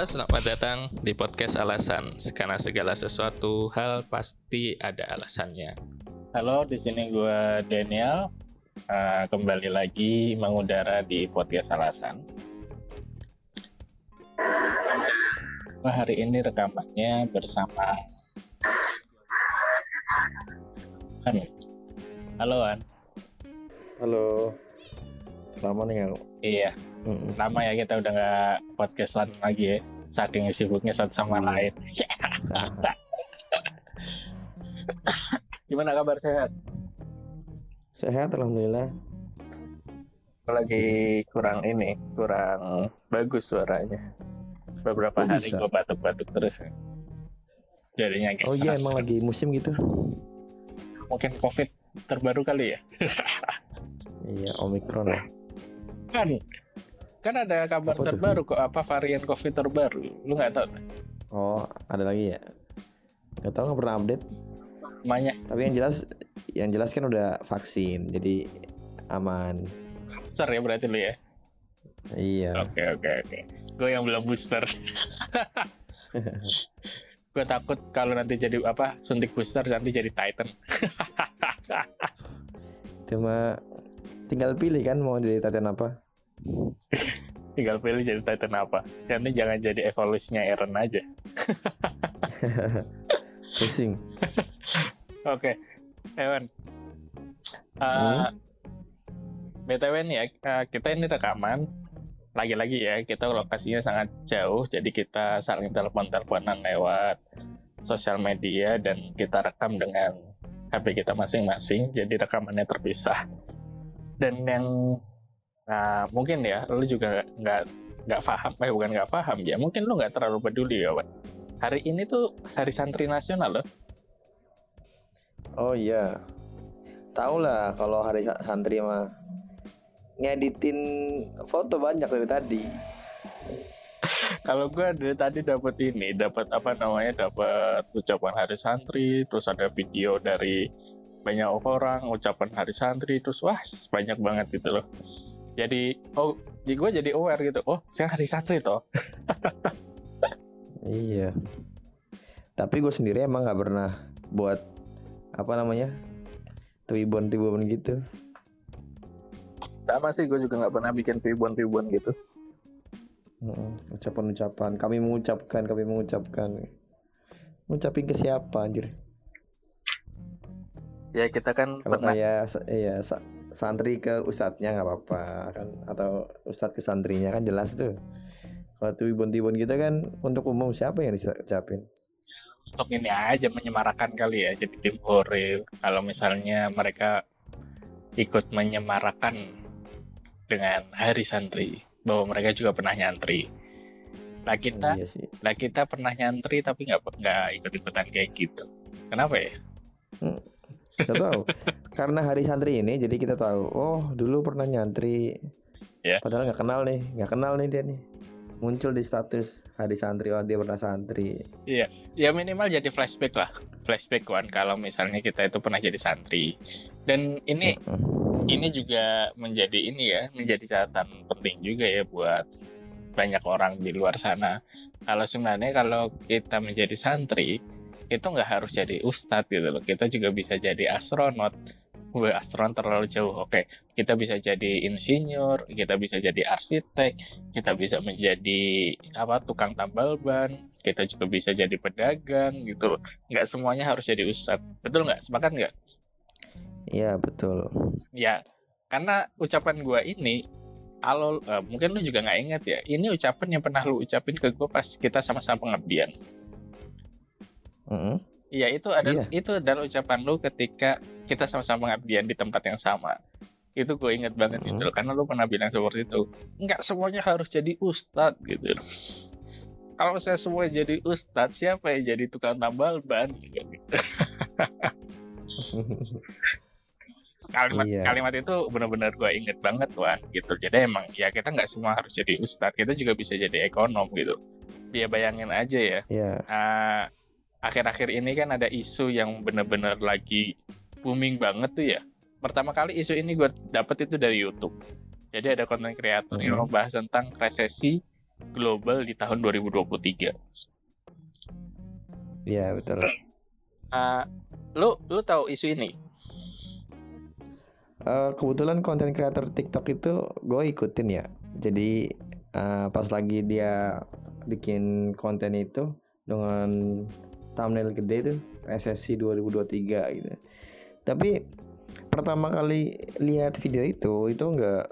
Halo, selamat datang di podcast Alasan. Karena segala sesuatu hal pasti ada alasannya. Halo, di sini gue Daniel. Uh, kembali lagi mengudara di podcast Alasan. Nah, hari ini rekamannya bersama An. Halo An. Halo. Lama nih aku. Iya. Mm-mm. Lama ya kita udah nggak podcastan lagi ya. Saking sibuknya satu sama lain. Gimana kabar sehat? Sehat alhamdulillah. lagi kurang ini, kurang bagus suaranya. Beberapa hari gue batuk-batuk terus. Jadinya agak Oh iya emang lagi musim gitu. Mungkin COVID terbaru kali ya? Iya Omikron ya. Kan, kan ada kabar Apa terbaru kok, apa varian COVID terbaru. Lu nggak tahu? Oh ada lagi ya. Gak tau nggak pernah update. Namanya Tapi yang jelas yang jelas kan udah vaksin jadi aman. booster ya berarti lu ya? Iya. Oke, oke, oke. Gue yang belum booster. gue takut kalau nanti jadi apa suntik booster nanti jadi Titan. Cuma tinggal pilih kan mau jadi Titan apa. Tinggal pilih jadi Titan apa. Nanti jangan jadi evolusinya Eren aja. Pusing. Oke, Ewan. Uh, Hmm? BTW nih ya, uh, kita ini rekaman. Lagi-lagi ya, kita lokasinya sangat jauh, jadi kita saling telepon-teleponan lewat sosial media dan kita rekam dengan HP kita masing-masing, jadi rekamannya terpisah. Dan yang nah, mungkin ya, lu juga nggak nggak paham, eh bukan nggak paham ya, mungkin lu nggak terlalu peduli ya, Wan. Hari ini tuh Hari Santri Nasional loh. Oh iya. Tahu lah kalau hari sa- santri mah ngeditin foto banyak dari tadi. Kalau gue dari tadi dapat ini, dapat apa namanya, dapat ucapan Hari Santri, terus ada video dari banyak orang ucapan Hari Santri, terus wah banyak banget gitu loh. Jadi oh, jadi gue jadi aware gitu. Oh, sekarang Hari Santri toh. Iya. Tapi gue sendiri emang nggak pernah buat apa namanya twibbon-twibbon gitu. Sama sih, gue juga nggak pernah bikin tribun-tribun gitu. Mm, Ucapan-ucapan. Kami mengucapkan, kami mengucapkan. Ngucapin ke siapa anjir? Ya kita kan Kalau pernah kayak iya sa- santri ke ustadznya nggak apa-apa kan atau ustadz ke santrinya kan jelas tuh. Kalau twibbon-twibbon gitu kan untuk umum siapa yang diucapin? untuk ini aja menyemarakan kali ya, jadi tim hore. Kalau misalnya mereka ikut menyemarakan dengan Hari Santri, bahwa mereka juga pernah nyantri. Nah kita Iya sih. Lah kita pernah nyantri tapi nggak nggak ikut-ikutan kayak gitu. Kenapa ya? Gak tahu. Karena hari santri ini jadi kita tahu. Oh dulu pernah nyantri. Ya. Padahal nggak kenal nih, nggak kenal nih dia nih. Muncul di status hari santri. Oh dia pernah santri. Ya minimal jadi flashback lah. Flashback kan kalau misalnya kita itu pernah jadi santri. Dan ini ini juga menjadi ini ya, menjadi catatan penting juga ya buat banyak orang di luar sana. Kalau sebenarnya kalau kita menjadi santri itu nggak harus jadi ustadz gitu loh. Kita juga bisa jadi astronot. Wah, astronot terlalu jauh. Oke, kita bisa jadi insinyur, kita bisa jadi arsitek, kita bisa menjadi apa tukang tambal ban, kita juga bisa jadi pedagang gitu. Nggak semuanya harus jadi ustadz. Betul nggak? Sepakat nggak? Iya betul. Ya, karena ucapan gua ini, kalau eh, mungkin lu juga nggak ingat ya, ini ucapan yang pernah lu ucapin ke gua pas kita sama-sama pengabdian. Mm-mm. Iya, itu adalah Iya. itu adalah ucapan lu ketika kita sama-sama pengabdian di tempat yang sama. Itu gue inget banget Mhm. itu loh, karena lu pernah bilang seperti itu. Nggak semuanya harus jadi ustadz gitu. Kalau saya semua jadi ustadz, siapa yang jadi tukang tambal ban? Gitu. kalimat Iya. kalimat itu benar-benar gue inget banget Wan gitu jadi emang ya kita nggak semua harus jadi ustadz kita juga bisa jadi ekonom gitu ya bayangin aja ya Iya. ah, akhir-akhir ini kan ada isu yang benar-benar lagi booming banget tuh ya pertama kali isu ini gue dapet itu dari YouTube jadi ada konten kreator yang Mhm. membahas tentang resesi global di tahun 2023. Iya betul. Uh, lu lu tahu isu ini? Uh, kebetulan konten kreator TikTok itu gue ikutin ya. Jadi uh, pas lagi dia bikin konten itu dengan thumbnail gede tuh SSC 2023 gitu. Tapi pertama kali lihat video itu itu enggak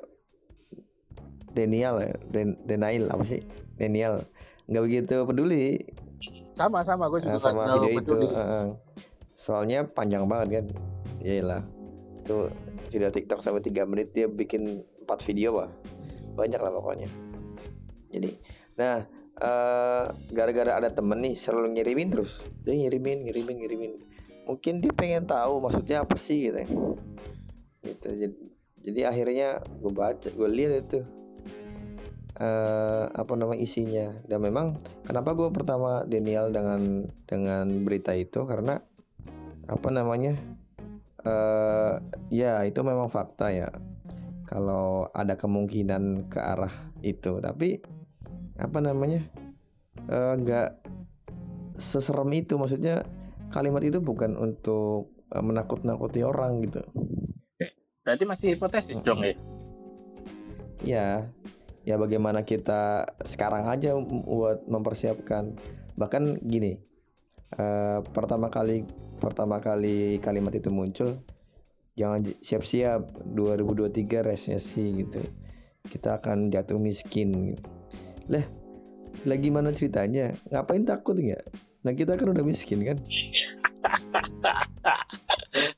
Daniel ya, Den Denial apa sih? Daniel nggak begitu peduli. Sama sama gue juga nah, sama video peduli. itu. Uh, soalnya panjang banget kan. Iyalah. Itu video TikTok sampai 3 menit dia bikin 4 video bah. Banyak lah pokoknya. Jadi, nah gara gara-gara ada temen nih selalu ngirimin terus. Dia ngirimin ngirimin ngirimin. Mungkin dia pengen tahu maksudnya apa sih gitu gitu jadi, jadi akhirnya gue baca gue lihat itu uh, apa nama isinya. Dan memang kenapa gue pertama Daniel dengan dengan berita itu? Karena apa namanya uh, ya itu memang fakta ya. Kalau ada kemungkinan ke arah itu. Tapi apa namanya nggak uh, seserem itu. Maksudnya kalimat itu bukan untuk uh, menakut-nakuti orang gitu. Berarti masih hipotesis dong ya? Ya ya bagaimana kita sekarang aja buat mempersiapkan. Bahkan gini uh, pertama kali pertama kali kalimat itu muncul jangan siap-siap 2023 resesi gitu. Kita akan jatuh miskin gitu lah lagi mana ceritanya? Ngapain takut nggak? Nah kita kan udah miskin kan?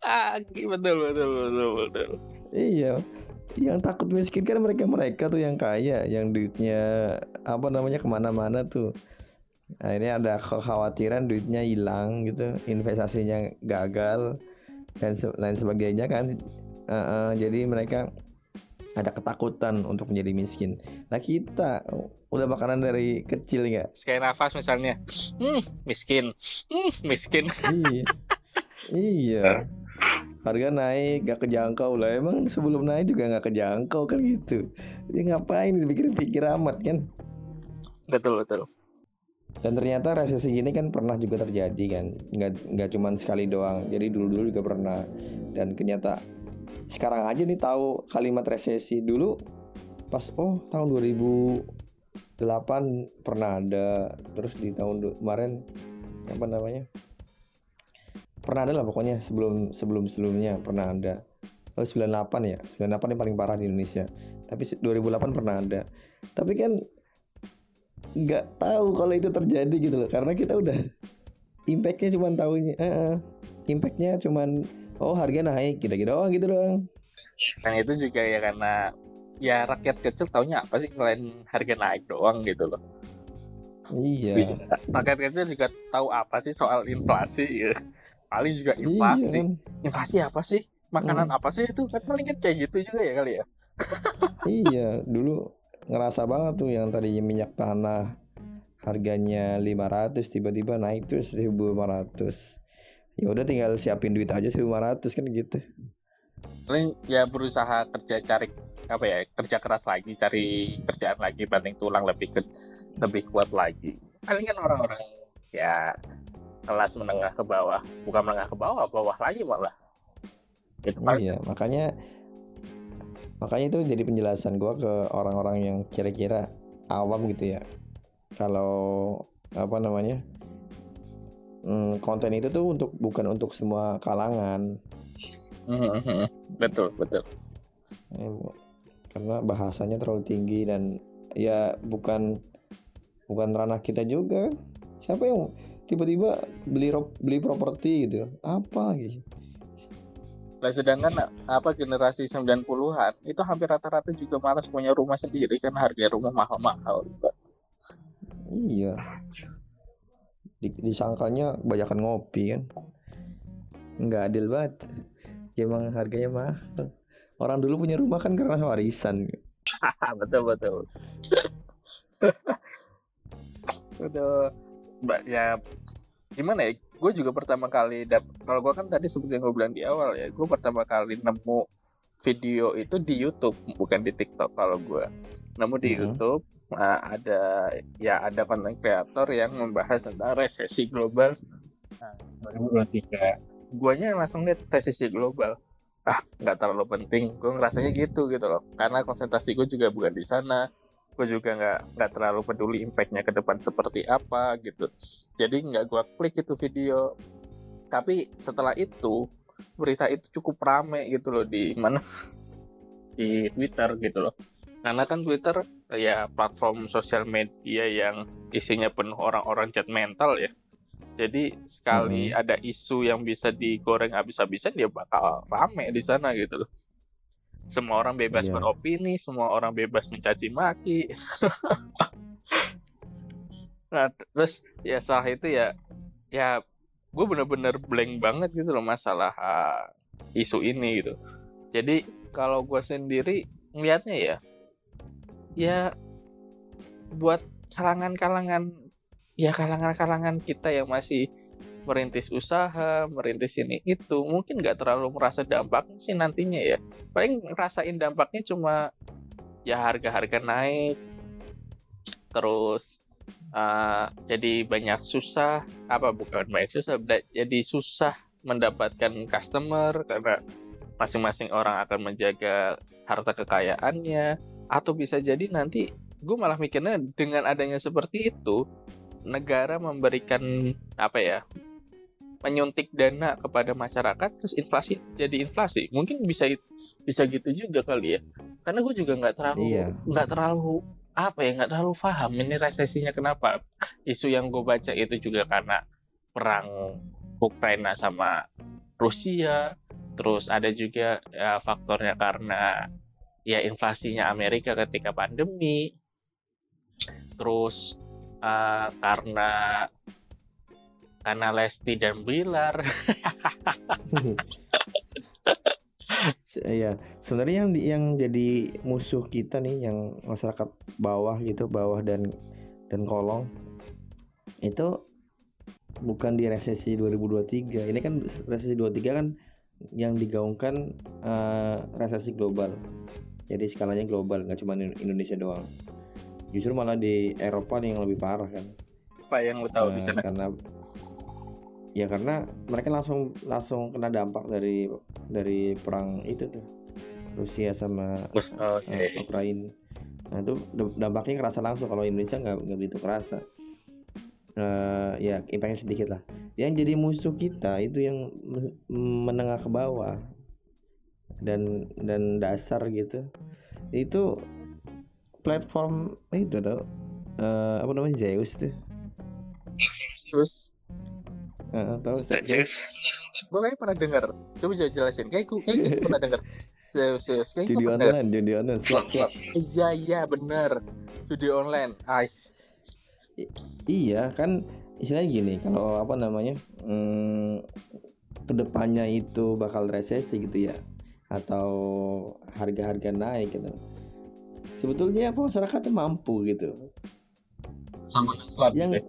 Ah betul betul betul betul. Iya. Yang takut miskin kan mereka mereka tuh yang kaya yang duitnya apa namanya ke mana-mana tuh. Nah, ini ada kekhawatiran duitnya hilang gitu investasinya gagal dan se lain sebagainya kan. Uh, uh, jadi mereka ada ketakutan untuk menjadi miskin. Nah kita udah makanan dari kecil nggak? Sekali nafas misalnya, hmm, miskin, hmm, miskin. iya, iya. Harga naik gak kejangkau lah. Emang sebelum naik juga gak kejangkau kan gitu. Jadi ngapain dipikir-pikir amat kan? Betul betul. Dan ternyata resesi gini kan pernah juga terjadi kan, nggak nggak cuma sekali doang. Jadi dulu-dulu juga pernah. Dan ternyata sekarang aja nih tahu kalimat resesi dulu. Pas oh tahun 2008 pernah ada. Terus di tahun kemarin apa namanya? Pernah ada lah pokoknya sebelum sebelum sebelumnya pernah ada. Oh 98 ya? 98 yang paling parah di Indonesia. Tapi 2008 pernah ada. Tapi kan nggak tahu kalau itu terjadi gitu loh. Karena kita udah impactnya cuma tahunya uh, impactnya cuman oh harga naik gitu-gitu doang gitu doang. Dan itu juga ya karena ya rakyat kecil taunya apa sih selain harga naik doang gitu loh. Iya. Rakyat kecil juga tahu apa sih soal inflasi ya. Paling juga inflasi. iya. inflasi apa sih? Makanan hmm. apa sih itu? Kan paling kan kayak gitu juga ya kali ya. Iya dulu ngerasa banget tuh yang tadinya minyak tanah harganya 500 tiba-tiba naik tuh 1500 ya udah tinggal siapin duit aja 1500 kan gitu. Paling ya berusaha kerja cari apa ya kerja keras lagi cari kerjaan lagi banting tulang lebih ke, lebih kuat lagi. Paling kan orang-orang ya kelas menengah ke bawah. Bukan menengah ke bawah bawah lagi malah. Itu paling iya makanya makanya itu jadi penjelasan gue ke orang-orang yang kira-kira awam gitu ya. Kalau apa namanya hmm, konten itu tuh untuk bukan untuk semua kalangan. Betul, betul. Karena bahasanya terlalu tinggi dan ya bukan bukan ranah kita juga. Siapa yang tiba-tiba beli beli properti gitu? Apa gitu? Nah, sedangkan apa generasi 90-an itu hampir rata-rata juga malas punya rumah sendiri karena harga rumah mahal-mahal. Iya disangkanya kebanyakan ngopi kan? Nggak adil banget. Ya, emang harganya mahal. Orang dulu punya rumah kan karena warisan. Betul betul. Udah mbak ya gimana ya? Gue juga pertama kali dap kalau gue kan tadi seperti yang gue bilang di awal ya gue pertama kali nemu video itu di YouTube bukan di TikTok kalau gue. Nemu di -huh. YouTube nah, ada ya ada konten kreator yang membahas tentang resesi global. Nah, 2023 guanya langsung lihat resesi global. Ah nggak terlalu penting. Gue ngerasanya gitu gitu loh. Karena konsentrasi gue juga bukan di sana. Gue juga nggak nggak terlalu peduli impactnya ke depan seperti apa gitu. Jadi nggak gue klik itu video. Tapi setelah itu berita itu cukup rame gitu loh di mana? Di Twitter gitu loh. Karena kan Twitter ya platform sosial media yang isinya penuh orang-orang mental ya jadi sekali hmm. ada isu yang bisa digoreng habis-habisan dia bakal rame di sana gitu loh semua orang bebas yeah. beropini semua orang bebas mencaci maki nah terus ya salah itu ya ya gue bener-bener blank banget gitu loh masalah uh, isu ini gitu jadi kalau gue sendiri ngelihatnya ya ya buat kalangan-kalangan ya kalangan-kalangan kita yang masih merintis usaha, merintis ini itu mungkin nggak terlalu merasa dampaknya sih nantinya ya. Paling ngerasain dampaknya cuma ya harga-harga naik, terus uh, jadi banyak susah, apa bukan banyak susah, jadi susah mendapatkan customer karena masing-masing orang akan menjaga harta kekayaannya atau bisa jadi nanti gue malah mikirnya dengan adanya seperti itu negara memberikan apa ya menyuntik dana kepada masyarakat terus inflasi jadi inflasi mungkin bisa bisa gitu juga kali ya karena gue juga nggak terlalu iya. nggak iya. terlalu apa ya nggak terlalu paham ini resesinya kenapa isu yang gue baca itu juga karena perang Ukraina sama Rusia terus ada juga ya, faktornya karena ya inflasinya Amerika ketika pandemi. Terus uh, karena karena Lesti dan Bilar. Iya, sebenarnya yang yang jadi musuh kita nih yang masyarakat bawah gitu, bawah dan dan kolong itu bukan di resesi 2023. Ini kan resesi 23 kan yang digaungkan uh, resesi global jadi skalanya global nggak cuma Indonesia doang. Justru malah di Eropa nih yang lebih parah kan. Apa yang lo tahu uh, di sana? karena ya karena mereka langsung langsung kena dampak dari dari perang itu tuh. Rusia sama oh, okay. uh, Ukraina. Nah itu dampaknya kerasa langsung kalau Indonesia nggak nggak begitu kerasa. Uh, ya impactnya sedikit lah. Yang jadi musuh kita itu yang menengah ke bawah dan dan dasar gitu. Itu platform itu tuh uh, apa namanya Zeus tuh. Zeus. Uh, tahu Zeus? Gue kayak pernah dengar coba jelasin. Kayak gue kayak gitu pernah dengar Zeus Zeus. Kayak judi online judi online. Iya iya benar judi online. Ice iya kan istilahnya gini kalau apa namanya hmm, ke depannya itu bakal resesi gitu ya atau harga-harga naik gitu. Sebetulnya apa masyarakat mampu gitu. Sama slot yang gitu.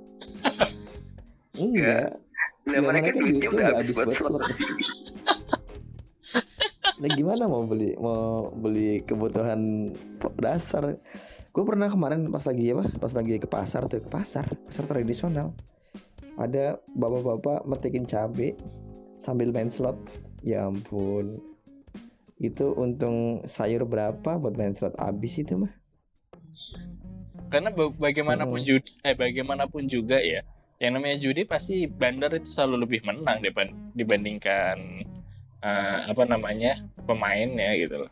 enggak. Ya, mereka duitnya udah habis buat slot nah gimana mau beli mau beli kebutuhan dasar? Gue pernah kemarin pas lagi apa? Pas lagi ke pasar tuh ke pasar pasar tradisional. Ada bapak-bapak metikin cabe sambil main slot ya ampun itu untung sayur berapa buat main slot habis itu mah karena bagaimanapun hmm. judi eh bagaimanapun juga ya yang namanya judi pasti bandar itu selalu lebih menang dibandingkan uh, apa namanya pemainnya gitu loh.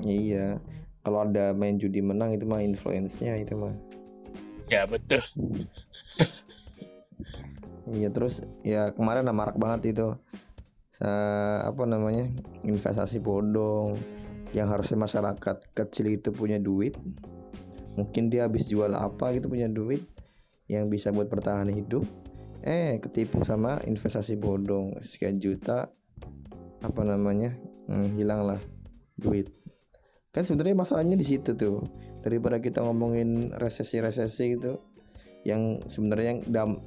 Iya kalau ada main judi menang itu mah influence-nya itu mah ya betul. Iya terus ya kemarin marak banget itu apa namanya investasi bodong yang harusnya masyarakat kecil itu punya duit. Mungkin dia habis jual apa gitu punya duit yang bisa buat bertahan hidup. Eh ketipu sama investasi bodong. Sekian juta apa namanya hmm, hilang lah duit. Kan sebenarnya masalahnya di situ tuh. Daripada kita ngomongin resesi-resesi gitu yang sebenarnya yang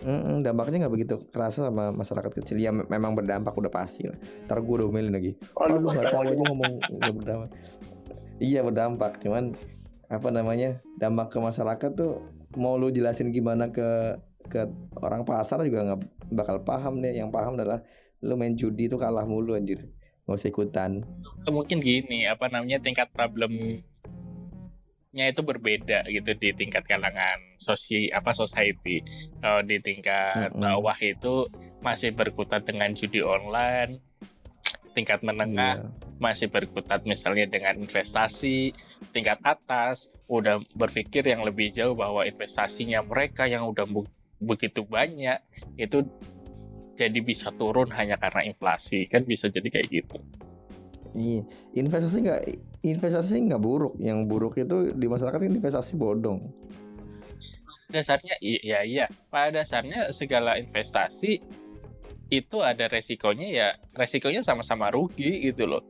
Mm, dampaknya nggak begitu kerasa sama masyarakat kecil. Ya memang berdampak udah pasti lah. Ntar gue domelin lagi. Oh, lu nggak tahu aja ngomong nggak berdampak. Iya berdampak. Cuman apa namanya dampak ke masyarakat tuh mau lu jelasin gimana ke ke orang pasar juga nggak bakal paham deh yang paham adalah lu main judi itu kalah mulu anjir. Nggak usah ikutan. Mungkin gini apa namanya tingkat problemnya itu berbeda gitu di tingkat kalangan sosi apa society kalau di tingkat Mm-mm. bawah itu masih berkutat dengan judi online tingkat menengah Iya. masih berkutat misalnya dengan investasi tingkat atas udah berpikir yang lebih jauh bahwa investasinya mereka yang udah begitu banyak itu jadi bisa turun hanya karena inflasi kan bisa jadi kayak gitu Iya, investasi nggak investasi nggak buruk. Yang buruk itu di masyarakat kan investasi bodong. dasarnya iya iya. Pada dasarnya segala investasi itu ada resikonya ya resikonya sama-sama rugi gitu loh.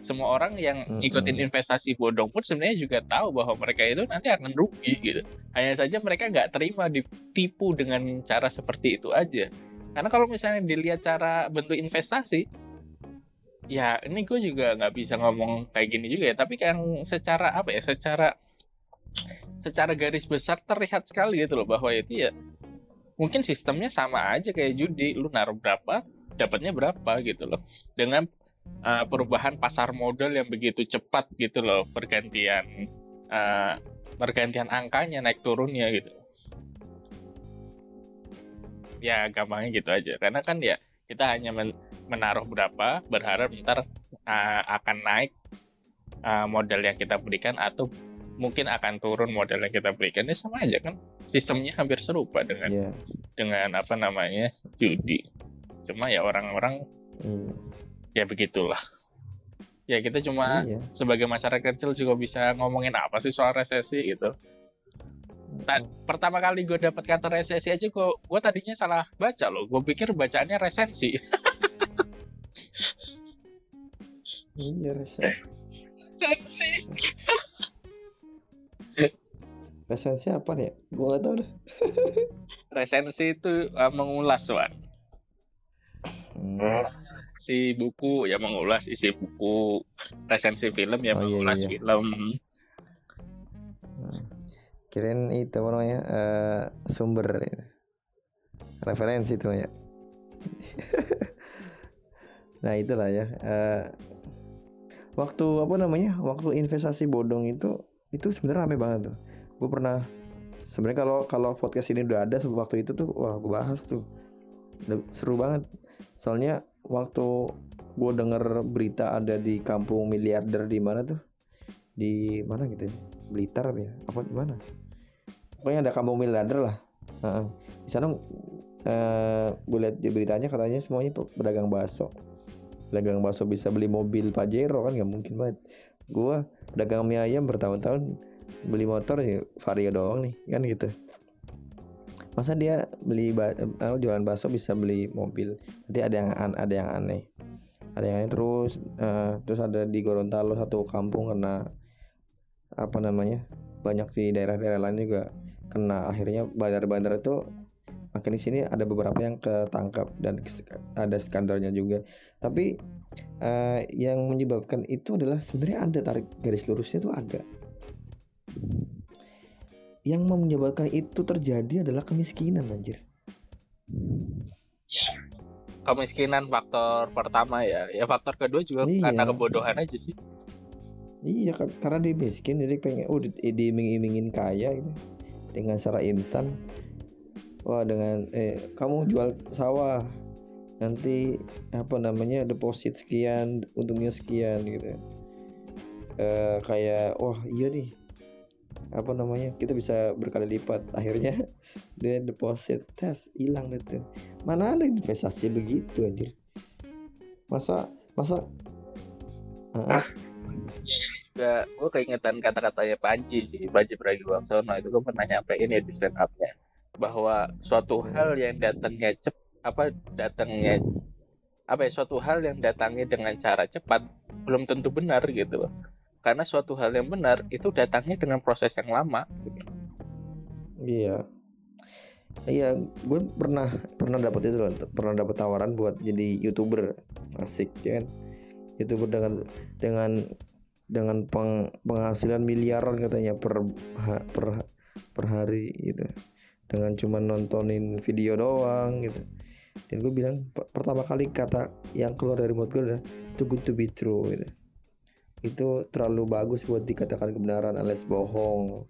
Semua orang yang ikutin investasi bodong pun sebenarnya juga tahu bahwa mereka itu nanti akan rugi gitu. Hanya saja mereka nggak terima ditipu dengan cara seperti itu aja. Karena kalau misalnya dilihat cara bentuk investasi ya ini gue juga nggak bisa ngomong kayak gini juga ya tapi kan secara apa ya secara secara garis besar terlihat sekali gitu loh bahwa itu ya mungkin sistemnya sama aja kayak judi lu naruh berapa dapatnya berapa gitu loh. Dengan uh, perubahan pasar modal yang begitu cepat gitu loh pergantian uh, pergantian angkanya naik turunnya gitu. Ya gampangnya gitu aja. Karena kan ya kita hanya men- menaruh berapa berharap ntar uh, akan naik uh, modal yang kita berikan atau mungkin akan turun modal yang kita berikan. Ya sama aja kan sistemnya hampir serupa dengan Iya. dengan apa namanya judi. Cuma ya orang-orang Iya. ya begitulah. Ya kita cuma Iya. sebagai masyarakat kecil juga bisa ngomongin apa sih soal resesi gitu. Ta- pertama kali gue dapat kata resesi aja gue gue tadinya salah baca loh. Gue pikir bacaannya resensi Iya, resensi Resensi apa nih? ya? Gua nggak tahu dah. resensi itu uh, mengulas wan Hmm. si buku ya mengulas isi buku resensi film ya Oh, iya, mengulas iya. film Kirain itu apa namanya? eh, sumber referensi itu ya. nah, itulah ya. eh, waktu apa namanya? Waktu investasi bodong itu itu sebenarnya rame banget tuh. Gue pernah sebenarnya kalau kalau podcast ini udah ada waktu itu tuh wah gue bahas tuh. Seru banget. Soalnya waktu gue denger berita ada di kampung miliarder di mana tuh? Di mana gitu ya? Blitar ya? Apa di mana? Pokoknya ada kampung miliarder lah. Heeh. Di sana eh gue lihat di beritanya katanya semuanya pe- pedagang bakso. Pedagang bakso bisa beli mobil Pajero kan nggak mungkin banget. Gua pedagang mie ayam bertahun-tahun beli motor ya Vario doang nih kan gitu. Masa dia beli eh, jualan bakso bisa beli mobil? Nanti ada yang an- ada yang aneh. Ada yang aneh terus eh, terus ada di Gorontalo satu kampung kena apa namanya banyak di daerah-daerah lain juga kena akhirnya bandar-bandar itu makin di sini ada beberapa yang ketangkap dan ada skandalnya juga. Tapi eh, yang menyebabkan itu adalah sebenarnya ada tarik garis lurusnya itu ada. Yang menyebabkan itu terjadi adalah kemiskinan anjir. Kemiskinan faktor pertama ya. Ya faktor kedua juga Iya. karena kebodohan aja sih. Iya karena dia miskin jadi pengen oh di- diiming-imingin kaya gitu. Dengan secara instan. Wah dengan eh kamu jual sawah. Nanti apa namanya deposit sekian untungnya sekian gitu. Eh kayak wah iya nih. Apa namanya kita bisa berkali lipat. Akhirnya dia deposit. Tes hilang deh mana ada investasi begitu anjir? Masa masa Ah, ah. juga gue keingetan kata-katanya Panji sih Panji Pragiwaksono. Itu gue pernah nyampein ya di stand up-nya bahwa suatu hal yang datangnya cep apa datangnya apa ya suatu hal yang datangnya dengan cara cepat belum tentu benar gitu loh karena suatu hal yang benar itu datangnya dengan proses yang lama gitu. Iya. Iya, gue pernah pernah dapat itu loh, pernah dapat tawaran buat jadi youtuber, asik ya kan? Youtuber dengan dengan dengan peng, penghasilan miliaran katanya per per per hari gitu dengan cuma nontonin video doang gitu. Dan gue bilang "Per- pertama kali kata yang keluar dari mulut gue adalah too good to be true gitu. Itu terlalu bagus buat dikatakan kebenaran alias bohong.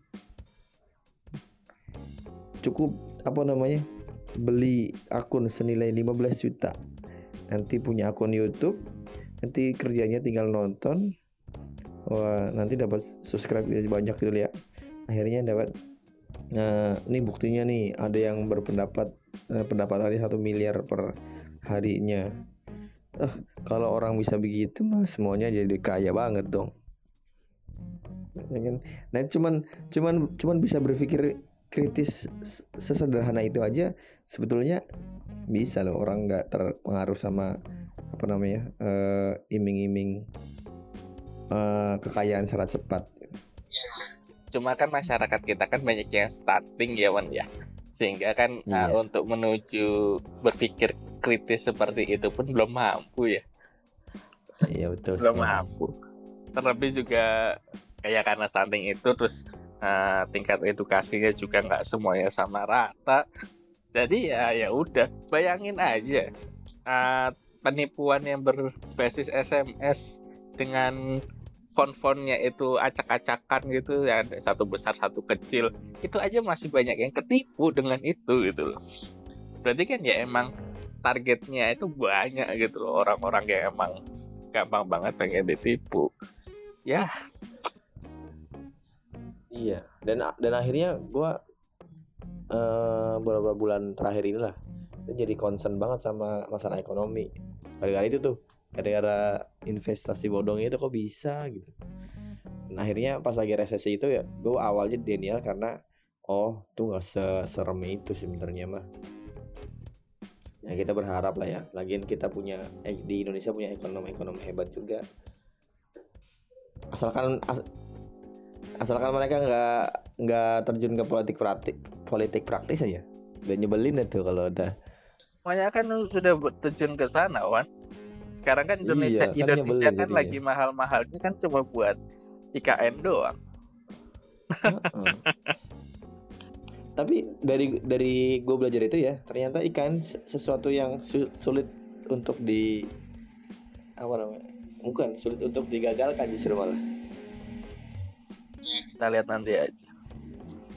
Cukup apa namanya beli akun senilai 15 juta. Nanti punya akun YouTube nanti kerjanya tinggal nonton. Wah nanti dapat subscribe banyak gitu ya akhirnya dapat nah ini buktinya nih ada yang berpendapat eh, pendapatannya satu miliar per harinya. Ah kalau orang bisa begitu mah semuanya jadi kaya banget dong. Ya kan? nah cuman cuman cuman bisa berpikir kritis sesederhana itu aja sebetulnya bisa loh orang nggak terpengaruh sama apa namanya eh, iming-iming eh, kekayaan secara cepat Cuma kan masyarakat kita kan banyak yang starting ya Wan ya. Sehingga kan uh, Iya. untuk menuju berpikir kritis seperti itu pun belum mampu ya. Iya betul. belum sih. mampu. Terlebih juga kayak karena stunting itu terus uh, tingkat edukasinya juga nggak semuanya sama rata. Jadi ya ya udah bayangin aja uh, penipuan yang berbasis SMS dengan font-fontnya itu acak-acakan gitu ya satu besar satu kecil itu aja masih banyak yang ketipu dengan itu gitu loh. Berarti kan ya emang targetnya itu banyak gitu loh orang-orang yang emang gampang banget pengen ditipu. Ya, Iya. Dan dan akhirnya gua eh beberapa bulan terakhir inilah jadi concern banget sama masalah ekonomi. Gara-gara itu tuh, gara-gara investasi bodong itu kok bisa gitu. Dan akhirnya pas lagi resesi itu ya, gue awalnya denial karena oh tuh nggak seserem itu sebenarnya mah. Ya kita berharap lah ya. Lagian kita punya eh, di Indonesia punya ekonomi-ekonomi hebat juga. Asalkan as- asalkan mereka nggak nggak terjun ke politik praktik politik praktis aja udah nyebelin itu kalau udah semuanya kan sudah terjun ke sana, Wan. Sekarang kan Indonesia Iya, kan Indonesia kan jadinya. lagi mahal-mahalnya kan cuma buat IKN doang. Tapi dari dari gue belajar itu ya ternyata ikan se- sesuatu yang su- sulit untuk di apa namanya bukan sulit untuk digagalkan justru malah Kita lihat nanti aja.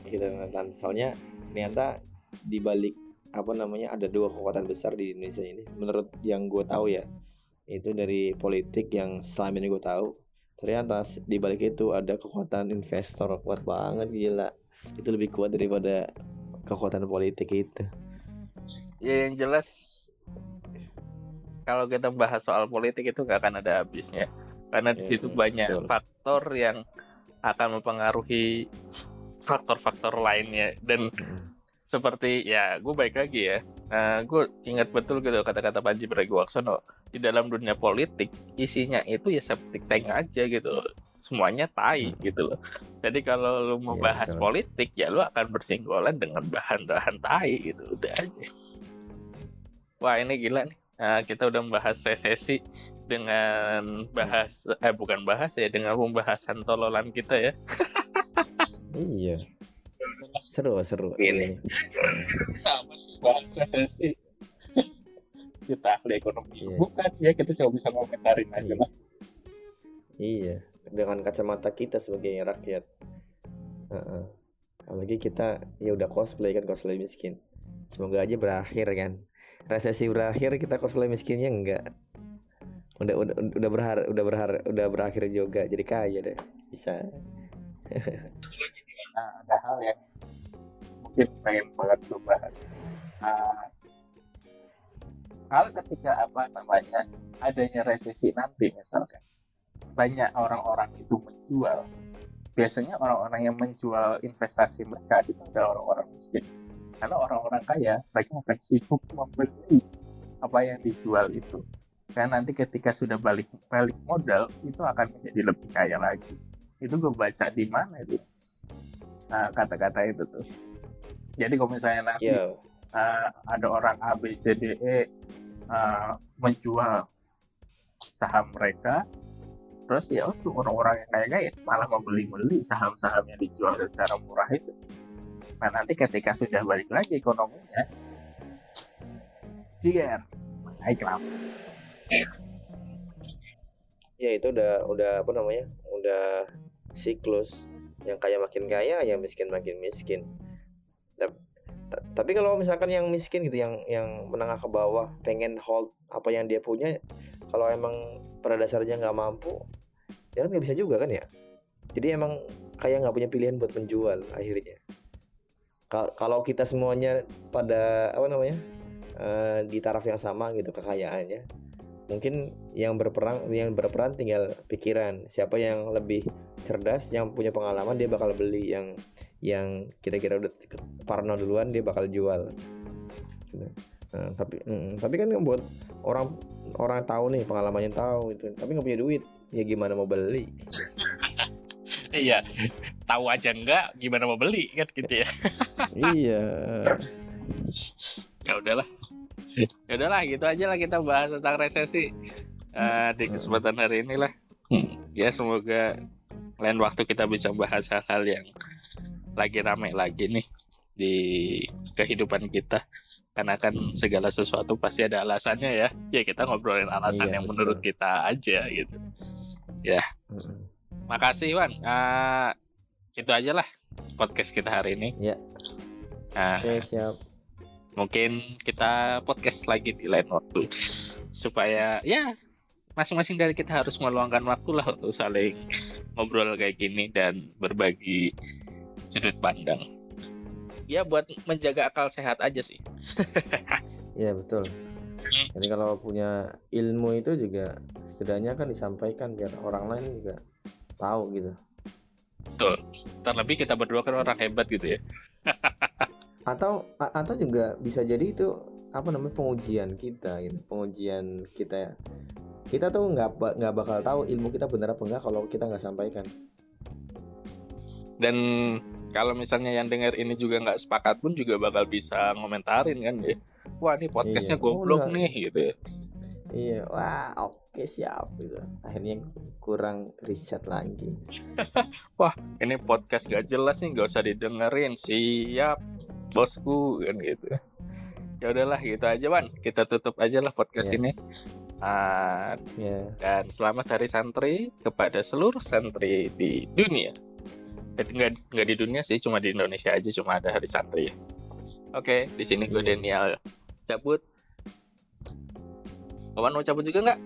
gitu kan soalnya ternyata di balik apa namanya ada dua kekuatan besar di Indonesia ini menurut yang gue tahu ya itu dari politik yang selama ini gue tahu. Ternyata di balik itu ada kekuatan investor kuat banget gila. Itu lebih kuat daripada kekuatan politik itu. Ya yang jelas kalau kita bahas soal politik itu nggak akan ada habisnya. Karena di Iya, situ iya, banyak betul. faktor yang akan mempengaruhi faktor-faktor lainnya. Dan seperti ya gue baik lagi ya. Nah, gue ingat betul gitu kata-kata Panji Pragiwaksono di dalam dunia politik isinya itu ya septic tank aja gitu. Semuanya tai gitu loh. Jadi kalau lu mau bahas betul. politik ya lu akan bersinggungan dengan bahan-bahan tai gitu. Udah aja. Wah ini gila nih. Nah, kita udah membahas resesi dengan bahas eh bukan bahas ya dengan pembahasan tololan kita ya. Iya seru seru Ini. sama sih bahas resesi kita ahli ekonomi Iya. bukan ya kita cuma bisa komentarin aja Iya. lah Iya, dengan kacamata kita sebagai rakyat. Heeh. Apalagi kita ya udah cosplay kan cosplay miskin. Semoga aja berakhir kan. Resesi berakhir kita cosplay miskinnya enggak. Udah udah udah berharap udah berharap udah berakhir juga jadi kaya deh. Bisa. nah ada hal yang mungkin pengen banget gue bahas. Ah, hal ketika apa namanya adanya resesi nanti misalkan banyak orang-orang itu menjual. Biasanya orang-orang yang menjual investasi mereka itu adalah orang-orang miskin. Karena orang-orang kaya mereka akan sibuk membeli apa yang dijual itu. Karena nanti ketika sudah balik balik modal itu akan menjadi lebih kaya lagi. Itu gue baca di mana itu Nah, kata-kata itu tuh. Jadi kalau misalnya nanti uh, ada orang A B C D E uh, menjual saham mereka terus ya untuk orang-orang yang kaya kaya malah membeli-beli saham-saham yang dijual secara murah itu. Nah nanti ketika sudah balik lagi ekonominya jier naik lah. Ya itu udah udah apa namanya? Udah siklus yang kaya makin kaya yang miskin makin miskin. Tap- ta- tapi kalau misalkan yang miskin gitu yang yang menengah ke bawah pengen hold apa yang dia punya kalau emang pada dasarnya nggak mampu ya kan nggak bisa juga kan ya? Jadi emang kayak nggak punya pilihan buat menjual akhirnya. Kal- kalau kita semuanya pada apa namanya eh, di taraf yang sama gitu kekayaannya mungkin yang berperang yang berperan tinggal pikiran. Siapa yang lebih cerdas yang punya pengalaman dia bakal beli. Yang yang kira-kira udah parno duluan dia bakal jual. Gitu. Nah, tapi mm, tapi kan buat orang orang tahu nih pengalamannya tahu itu tapi nggak punya duit ya gimana mau beli? Iya tahu aja enggak gimana mau beli kan gitu ya. Iya. Ya udahlah ya udahlah gitu aja lah kita bahas tentang resesi eh, di kesempatan hari ini lah Hmm, ya semoga lain waktu kita bisa bahas hal-hal yang lagi rame lagi nih di kehidupan kita. Karena kan segala sesuatu pasti ada alasannya ya. Ya kita ngobrolin alasan Iya, yang betul. menurut kita aja gitu. Mm-mm. makasih Wan. Eh, itu aja lah podcast kita hari ini. Ya. Nah, oke siap mungkin kita podcast lagi di lain waktu. Supaya ya masing-masing dari kita harus meluangkan waktu lah untuk saling ngobrol kayak gini dan berbagi sudut pandang. Ya buat menjaga akal sehat aja sih. Iya betul. Jadi kalau punya ilmu itu juga setidaknya kan disampaikan biar orang lain juga tahu gitu. terlebih kita berdua kan orang hebat gitu ya Atau atau juga bisa jadi itu apa namanya pengujian kita gitu. Pengujian kita kita tuh nggak nggak bakal tahu ilmu kita benar apa enggak kalau kita nggak sampaikan. dan kalau misalnya yang dengar ini juga nggak sepakat pun juga bakal bisa ngomentarin kan ya wah ini podcastnya Iya. Oh, goblok enggak. nih gitu ya Iya, wah oke siap gitu. Akhirnya kurang riset lagi. ini podcast gak jelas nih gak usah didengerin siap bosku kan gitu ya udahlah gitu aja Wan kita tutup aja lah podcast yeah. ini uh, yeah. dan selamat hari santri kepada seluruh santri di dunia eh, nggak nggak di dunia sih cuma di Indonesia aja cuma ada hari santri. Oke, okay, di sini gue iya. Daniel cabut. Kawan mau cabut juga nggak?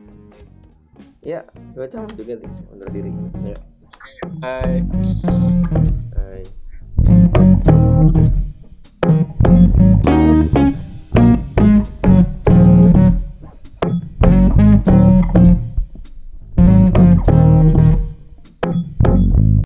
Ya, gue cabut juga nih, undur diri. Ya. Hai. Hai.